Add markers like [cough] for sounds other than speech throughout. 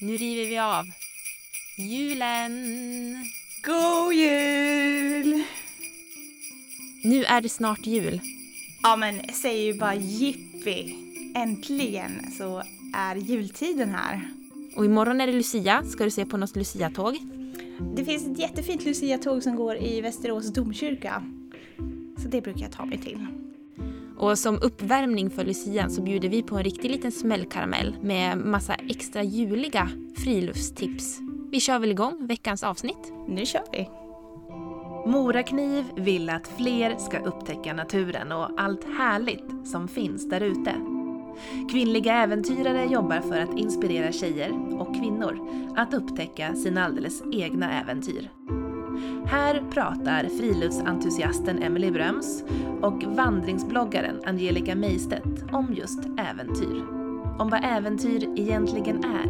Nu river vi av. Julen! God jul! Nu är det snart jul. Ja men säger ju bara jippi! Äntligen så är jultiden här. Och imorgon är det Lucia. Ska du se på något Lucia-tåg? Det finns ett jättefint Lucia-tåg som går i Västerås domkyrka. Så det brukar jag ta mig till. Och som uppvärmning för Lucian så bjuder vi på en riktig liten smällkaramell med massa extra juliga friluftstips. Vi kör väl igång veckans avsnitt? Nu kör vi! Morakniv vill att fler ska upptäcka naturen och allt härligt som finns där ute. Kvinnliga äventyrare jobbar för att inspirera tjejer och kvinnor att upptäcka sina alldeles egna äventyr. Här pratar friluftsentusiasten Emily Bröms och vandringsbloggaren Angelica Meistedt om just äventyr. Om vad äventyr egentligen är,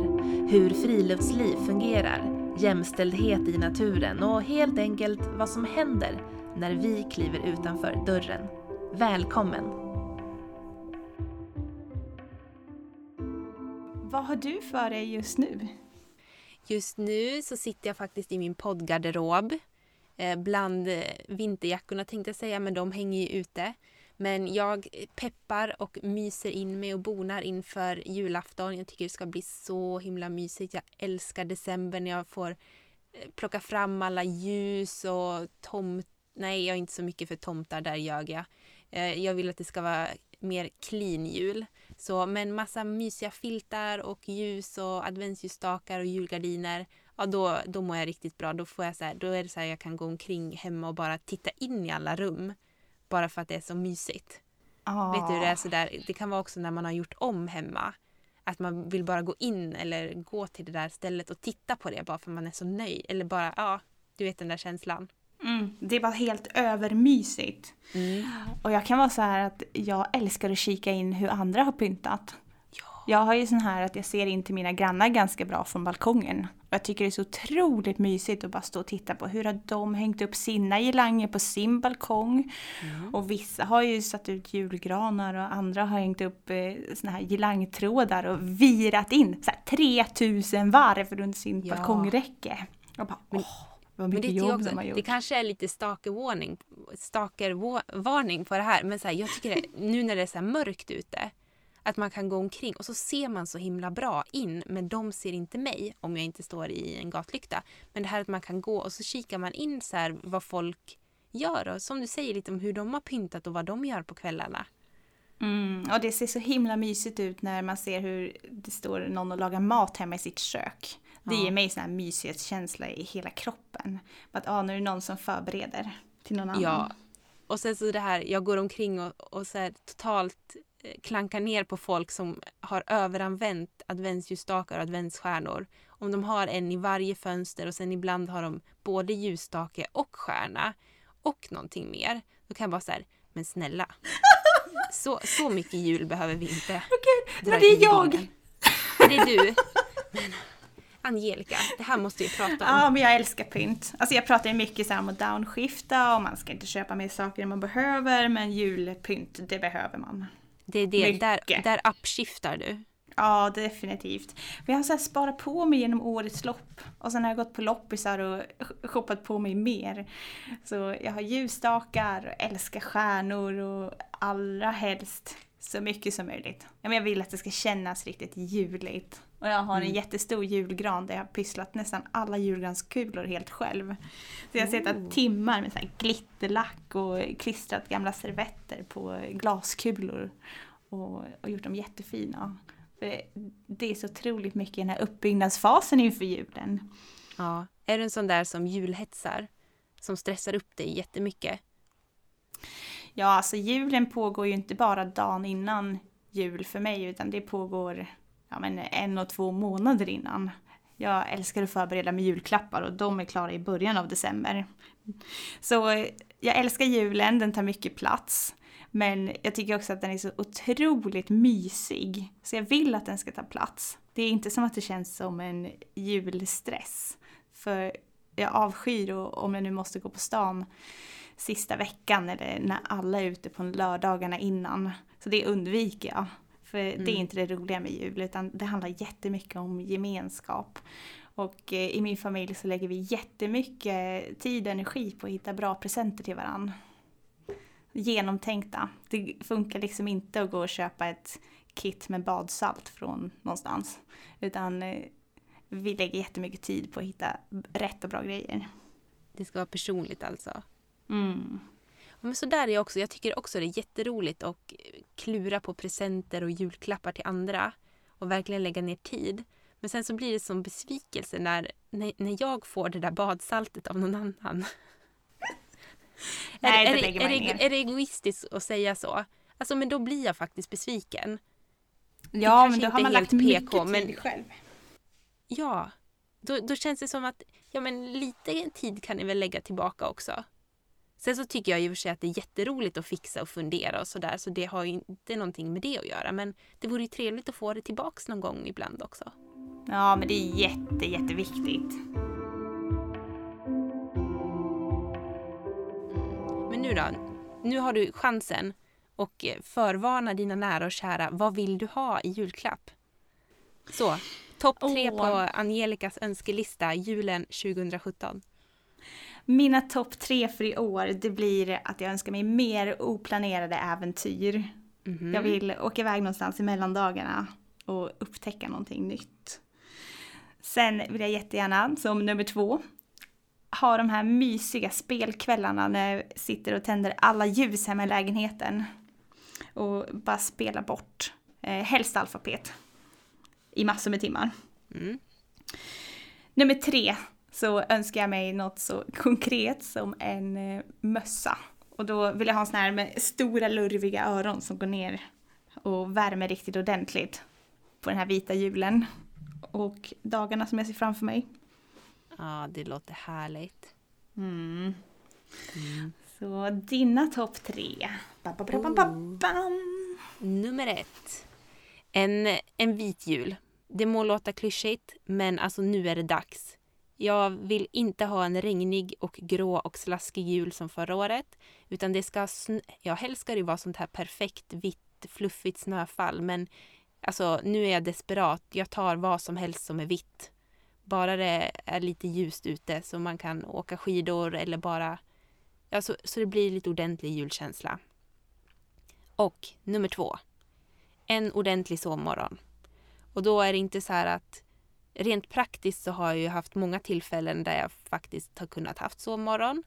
hur friluftsliv fungerar, jämställdhet i naturen och helt enkelt vad som händer när vi kliver utanför dörren. Välkommen! Vad har du för dig just nu? Just nu så sitter jag faktiskt i min poddgarderob. Eh, bland eh, vinterjackorna tänkte jag säga, men de hänger ju ute. Men jag peppar och myser in mig och bonar inför julafton. Jag tycker det ska bli så himla mysigt. Jag älskar december när jag får eh, plocka fram alla ljus och tomt... Nej, jag är inte så mycket för tomtar, där ljög jag. Jag vill att det ska vara mer clean jul. Så men massa mysiga filtar och ljus och adventsljusstakar och julgardiner, ja då, då mår jag riktigt bra. Då, får jag så här, då är det så här jag kan gå omkring hemma och bara titta in i alla rum. Bara för att det är så mysigt. Oh. Vet du det är sådär, det kan vara också när man har gjort om hemma. Att man vill bara gå in eller gå till det där stället och titta på det bara för man är så nöjd. Eller bara, ja, du vet den där känslan. Mm, det var helt övermysigt. Mm. Och jag kan vara så här att jag älskar att kika in hur andra har pyntat. Ja. Jag har ju sån här att jag ser in till mina grannar ganska bra från balkongen. Och jag tycker det är så otroligt mysigt att bara stå och titta på hur har de hängt upp sina girlanger på sin balkong. Mm. Och vissa har ju satt ut julgranar och andra har hängt upp eh, såna här girlangtrådar och virat in så här, 3000 varv runt sin ja. balkongräcke. Och bara, åh. Vad mycket men det, jobb de har gjort. Det kanske är lite stalkervarning stalker på det här. Men så här, jag tycker det, nu när det är så mörkt ute att man kan gå omkring och så ser man så himla bra in men de ser inte mig om jag inte står i en gatlykta. Men det här att man kan gå och så kikar man in så här vad folk gör och som du säger lite om hur de har pyntat och vad de gör på kvällarna. Mm, och det ser så himla mysigt ut när man ser hur det står någon och lagar mat hemma i sitt kök. Det ja. ger mig sån här mysighetskänsla i hela kroppen. Att ah, nu är det någon som förbereder till någon annan. Ja, och sen så det här, jag går omkring och, och så här, totalt eh, klankar ner på folk som har överanvänt adventsljusstakar och adventsstjärnor. Om de har en i varje fönster och sen ibland har de både ljusstake och stjärna och någonting mer. Då kan jag bara så här, men snälla. [laughs] Så, så mycket jul behöver vi inte. Okej, okay, men det är jag! Det är du. Men, Angelica, det här måste vi prata om. Ja, men jag älskar pynt. Alltså jag pratar ju mycket så här om att downskifta och man ska inte köpa mer saker än man behöver, men julpynt, det behöver man. Det är det, där, där uppskiftar du. Ja, definitivt. Men jag har så här sparat på mig genom årets lopp. Och sen har jag gått på loppisar och shoppat på mig mer. Så jag har ljusstakar och älskar stjärnor och allra helst så mycket som möjligt. Jag vill att det ska kännas riktigt juligt. Och jag har en mm. jättestor julgran där jag har pysslat nästan alla julgranskulor helt själv. Så jag har suttit oh. timmar med så glitterlack och klistrat gamla servetter på glaskulor. Och, och gjort dem jättefina. För det är så otroligt mycket i den här uppbyggnadsfasen inför julen. Ja. Är du en sån där som julhetsar? Som stressar upp dig jättemycket? Ja, alltså julen pågår ju inte bara dagen innan jul för mig utan det pågår ja, men en och två månader innan. Jag älskar att förbereda med julklappar och de är klara i början av december. Så eh, jag älskar julen, den tar mycket plats. Men jag tycker också att den är så otroligt mysig. Så jag vill att den ska ta plats. Det är inte som att det känns som en julstress. För jag avskyr, och, om jag nu måste gå på stan sista veckan eller när alla är ute på lördagarna innan. Så det undviker jag. För det är inte det roliga med jul utan det handlar jättemycket om gemenskap. Och eh, i min familj så lägger vi jättemycket tid och energi på att hitta bra presenter till varandra. Genomtänkta. Det funkar liksom inte att gå och köpa ett kit med badsalt från någonstans. Utan eh, vi lägger jättemycket tid på att hitta rätt och bra grejer. Det ska vara personligt alltså. Mm. Men så där är jag också. Jag tycker också det är jätteroligt att klura på presenter och julklappar till andra och verkligen lägga ner tid. Men sen så blir det som besvikelse när, när, när jag får det där badsaltet av någon annan. Nej, är, det är, är, det, ner. är det egoistiskt att säga så? Alltså men då blir jag faktiskt besviken. Ja, men då har man är lagt helt mycket PK, tid men- själv. Ja, då, då känns det som att ja, men lite tid kan ni väl lägga tillbaka också. Sen så tycker jag i och för sig att det är jätteroligt att fixa och fundera och sådär så det har ju inte någonting med det att göra men det vore ju trevligt att få det tillbaks någon gång ibland också. Ja, men det är jätte, jätteviktigt. Men nu då? Nu har du chansen och eh, förvarna dina nära och kära. Vad vill du ha i julklapp? Så, topp tre Åh. på Angelicas önskelista julen 2017. Mina topp tre för i år, det blir att jag önskar mig mer oplanerade äventyr. Mhm. Jag vill åka iväg någonstans i mellandagarna och upptäcka någonting nytt. Sen vill jag jättegärna, som nummer två, ha de här mysiga spelkvällarna när jag sitter och tänder alla ljus hemma i lägenheten. Och bara spela bort, eh, helst alfabet. I massor med timmar. Mm. Nummer tre så önskar jag mig något så [laughs] konkret som en eh, mössa. Och då vill jag ha en sån här med stora lurviga öron som går ner och värmer riktigt ordentligt på den här vita julen. Och dagarna som jag ser framför mig. Ja, det låter härligt. Mm. Mm. Så dina topp tre. Ba, ba, ba, bam. Nummer ett. En, en vit jul. Det må låta klyschigt, men alltså nu är det dags. Jag vill inte ha en regnig och grå och slaskig jul som förra året. Utan det ska, sn- ja helst ska det vara sånt här perfekt vitt fluffigt snöfall. Men alltså nu är jag desperat. Jag tar vad som helst som är vitt. Bara det är lite ljust ute så man kan åka skidor eller bara... Ja, så, så det blir lite ordentlig julkänsla. Och nummer två. En ordentlig sovmorgon. Och då är det inte så här att rent praktiskt så har jag ju haft många tillfällen där jag faktiskt har kunnat haft sovmorgon.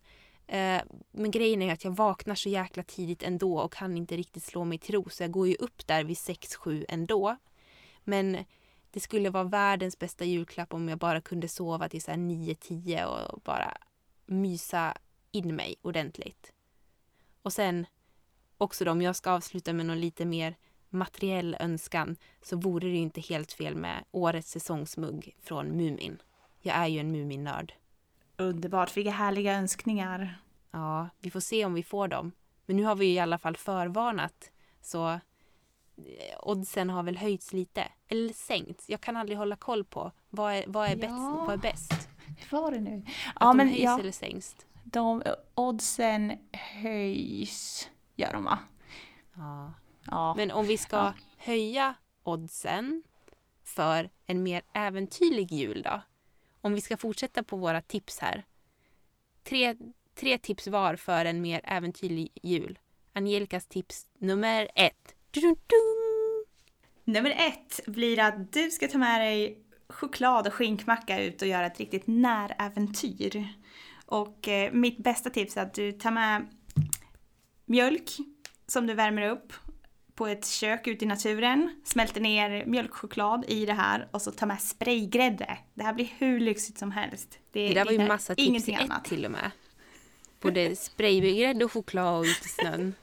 Eh, men grejen är att jag vaknar så jäkla tidigt ändå och kan inte riktigt slå mig till ro så jag går ju upp där vid 6-7 ändå. Men det skulle vara världens bästa julklapp om jag bara kunde sova till 9-10 och bara mysa in mig ordentligt. Och sen också då, om jag ska avsluta med någon lite mer materiell önskan så vore det ju inte helt fel med årets säsongsmugg från Mumin. Jag är ju en Mumin-nörd. Underbart, vilka härliga önskningar. Ja, vi får se om vi får dem. Men nu har vi ju i alla fall förvarnat så eh, oddsen har väl höjts lite. Eller sänkts. Jag kan aldrig hålla koll på vad är, vad är, Ja. bäst, vad är bäst. Hur var det nu? Att Ja, de men höjs ja, eller sänks. de oddsen höjs, gör de va? Ja. Ja. Men om vi ska Ja. höja oddsen för en mer äventyrlig jul då? Om vi ska fortsätta på våra tips här. Tre, tre tips var för en mer äventyrlig jul. Angelicas tips nummer ett. Du-du-dum! Nummer ett blir att du ska ta med dig choklad och skinkmacka ut och göra ett riktigt näräventyr. Och eh, mitt bästa tips är att du tar med mjölk som du värmer upp på ett kök ute i naturen, smälter ner mjölkchoklad i det här och så tar med spraygrädde. Det här blir hur lyxigt som helst. Det där var ju massa tips i ett annat. till och med. Både spraygrädde och choklad och ut i snön.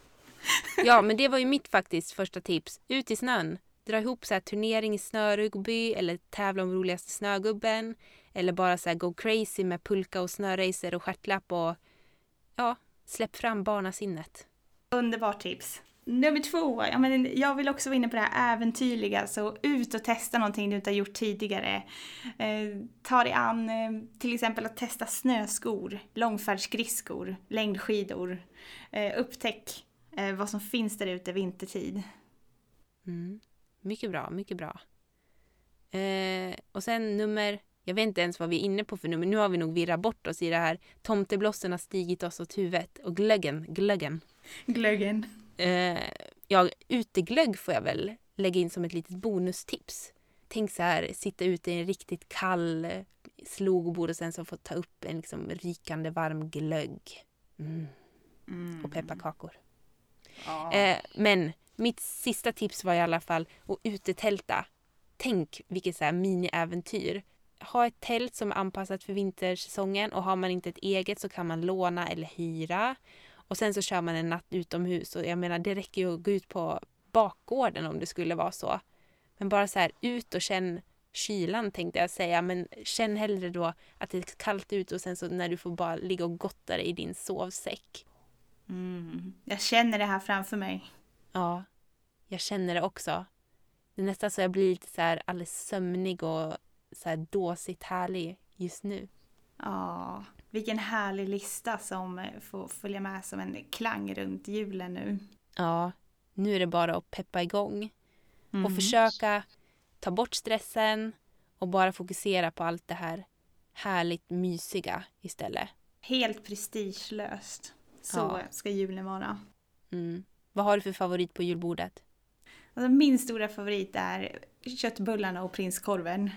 Ja, men det var ju mitt faktiskt första tips. Ut i snön. Dra ihop så här turnering i snörugby eller tävla om roligaste snögubben. Eller bara så här go crazy med pulka och snöracer och stjärtlapp och ja, släpp fram barnasinnet. Underbart tips. Nummer två, ja, men jag vill också vara inne på det här äventyrliga, så ut och testa någonting du inte har gjort tidigare. Eh, ta dig an eh, till exempel att testa snöskor, långfärdsskridskor, längdskidor. Eh, upptäck eh, vad som finns där ute vintertid. Mm. Mycket bra, mycket bra. Eh, och sen nummer, jag vet inte ens vad vi är inne på för nummer. Nu har vi nog virrat bort oss i det här. Tomteblossen har stigit oss åt huvudet. Och glöggen, glöggen. Glöggen. Eh, ja, uteglögg får jag väl lägga in som ett litet bonustips. Tänk så här, sitta ute i en riktigt kall slogbord och sen så få ta upp en liksom rikande varm glögg. Mm. Mm. Och pepparkakor. Ja. Eh, men mitt sista tips var i alla fall att utetälta. Tänk vilket så här mini-äventyr. Ha ett tält som är anpassat för vintersäsongen och har man inte ett eget så kan man låna eller hyra. Och sen så kör man en natt utomhus och jag menar det räcker ju att gå ut på bakgården om det skulle vara så. Men bara så här ut och känn kylan tänkte jag säga men känn hellre då att det är kallt ute och sen så när du får bara ligga och gotta dig i din sovsäck. Mm. Jag känner det här framför mig. Ja, jag känner det också. Det är nästan så jag blir lite så här alldeles sömnig och så här dåsigt härlig just nu. Ja, vilken härlig lista som eh, får följa med som en klang runt julen nu. Ja, nu är det bara att peppa igång Mm. och försöka ta bort stressen och bara fokusera på allt det här härligt mysiga istället. Helt prestigelöst. Så Ja. ska julen vara. Mm. Vad har du för favorit på julbordet? Alltså min stora favorit är köttbullarna och prinskorven.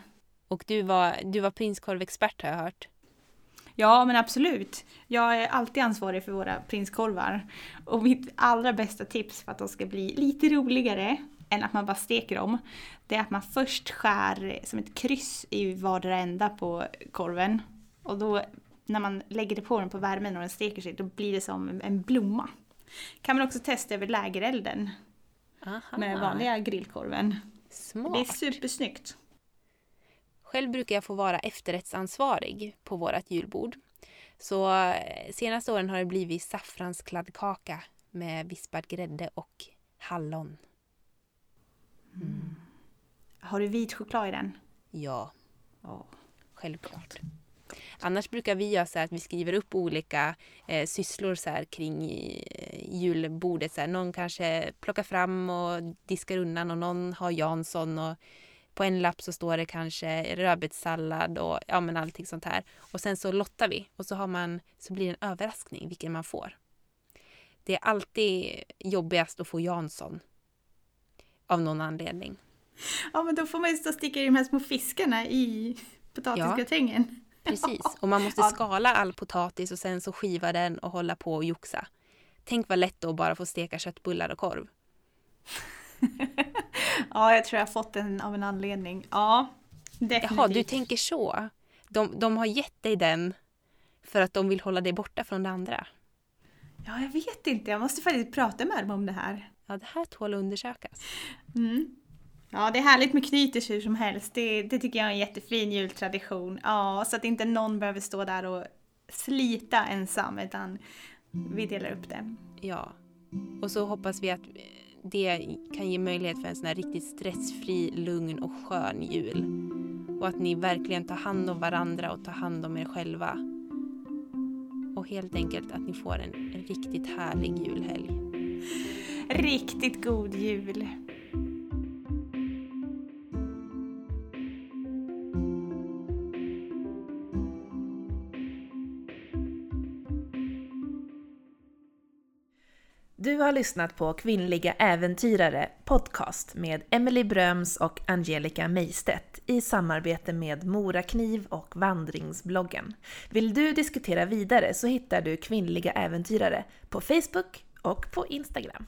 Och du var, du var prinskorvexpert har jag hört. Ja, men absolut. Jag är alltid ansvarig för våra prinskorvar. Och mitt allra bästa tips för att de ska bli lite roligare än att man bara steker dem, det är att man först skär som ett kryss i vardera ända på korven. Och då när man lägger det på den på värmen och den steker sig, då blir det som en blomma. Kan man också testa över lägerelden Aha. med vanliga grillkorven. Smart. Det är supersnyggt. Själv brukar jag få vara efterrättsansvarig på vårt julbord. Så eh, senaste åren har det blivit saffranskladdkaka med vispad grädde och hallon. Har du vit choklad i den? Ja, Ja. självklart. Annars brukar vi göra så att vi skriver upp olika eh, sysslor så här kring eh, julbordet. Så här. Någon kanske plockar fram och diskar undan och någon har Jansson och på en lapp så står det kanske rödbetssallad och ja men allting sånt här. Och sen så lottar vi och så, har man, så blir det en överraskning vilken man får. Det är alltid jobbigast att få Jansson. Av någon anledning. Ja, men då får man ju stå och sticka i de här små fiskarna i potatisgratängen. Precis, och man måste [laughs] Ja. skala all potatis och sen så skiva den och hålla på och joxa. Tänk vad lätt då att bara få steka köttbullar och korv. [laughs] [laughs] Ja, jag tror jag har fått den av en anledning. Ja, definitivt. Jaha, du tänker så. De, de har gett dig den för att de vill hålla dig borta från det andra. Ja, jag vet inte. Jag måste faktiskt prata med dem om det här. Ja, det här tål att undersökas. Mm. Ja, det är härligt med knyters hur som helst. Det, det tycker jag är en jättefin jultradition. Ja, så att inte någon behöver stå där och slita ensam, utan vi delar upp det. Ja. Och så hoppas vi att det kan ge möjlighet för en sån här riktigt stressfri, lugn och skön jul. Och att ni verkligen tar hand om varandra och tar hand om er själva. Och helt enkelt att ni får en, en riktigt härlig julhelg. Riktigt god jul! Du har lyssnat på Kvinnliga äventyrare podcast med Emily Bröms och Angelica Meistedt i samarbete med Morakniv och Vandringsbloggen. Vill du diskutera vidare så hittar du Kvinnliga äventyrare på Facebook och på Instagram.